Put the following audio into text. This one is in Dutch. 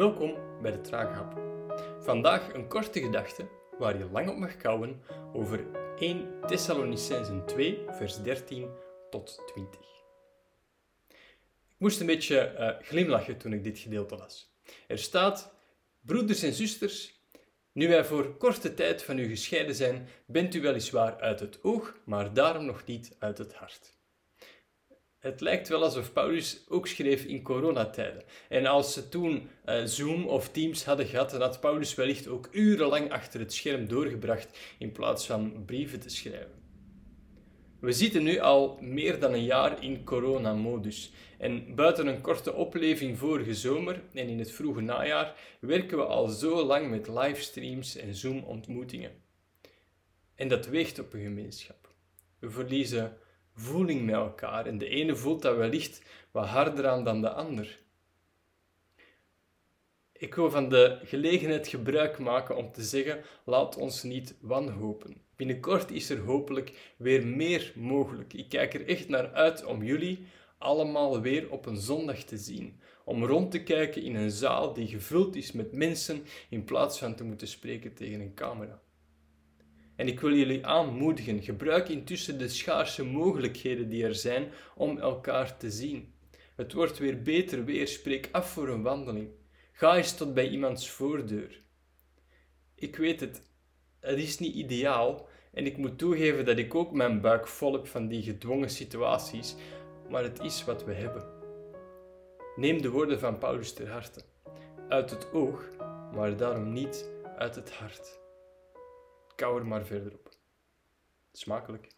Welkom bij de Traaghap. Vandaag een korte gedachte waar je lang op mag kouwen over 1 Thessalonicenzen 2, vers 13 tot 20. Ik moest een beetje uh, glimlachen toen ik dit gedeelte las. Er staat: Broeders en zusters, nu wij voor korte tijd van u gescheiden zijn, bent u weliswaar uit het oog, maar daarom nog niet uit het hart. Het lijkt wel alsof Paulus ook schreef in coronatijden. En als ze toen uh, Zoom of Teams hadden gehad, dan had Paulus wellicht ook urenlang achter het scherm doorgebracht in plaats van brieven te schrijven. We zitten nu al meer dan een jaar in coronamodus. En buiten een korte opleving vorige zomer en in het vroege najaar werken we al zo lang met livestreams en Zoom-ontmoetingen. En dat weegt op een gemeenschap. We verliezen voeling met elkaar en de ene voelt dat wellicht wat harder aan dan de ander. Ik wil van de gelegenheid gebruik maken om te zeggen: laat ons niet wanhopen. Binnenkort is er hopelijk weer meer mogelijk. Ik kijk er echt naar uit om jullie allemaal weer op een zondag te zien. Om rond te kijken in een zaal die gevuld is met mensen in plaats van te moeten spreken tegen een camera. En ik wil jullie aanmoedigen, gebruik intussen de schaarse mogelijkheden die er zijn om elkaar te zien. Het wordt weer beter weer, spreek af voor een wandeling. Ga eens tot bij iemands voordeur. Ik weet het, het is niet ideaal en ik moet toegeven dat ik ook mijn buik vol heb van die gedwongen situaties, maar het is wat we hebben. Neem de woorden van Paulus ter harte. Uit het oog, maar daarom niet uit het hart. Kou er maar verder op. Smakelijk.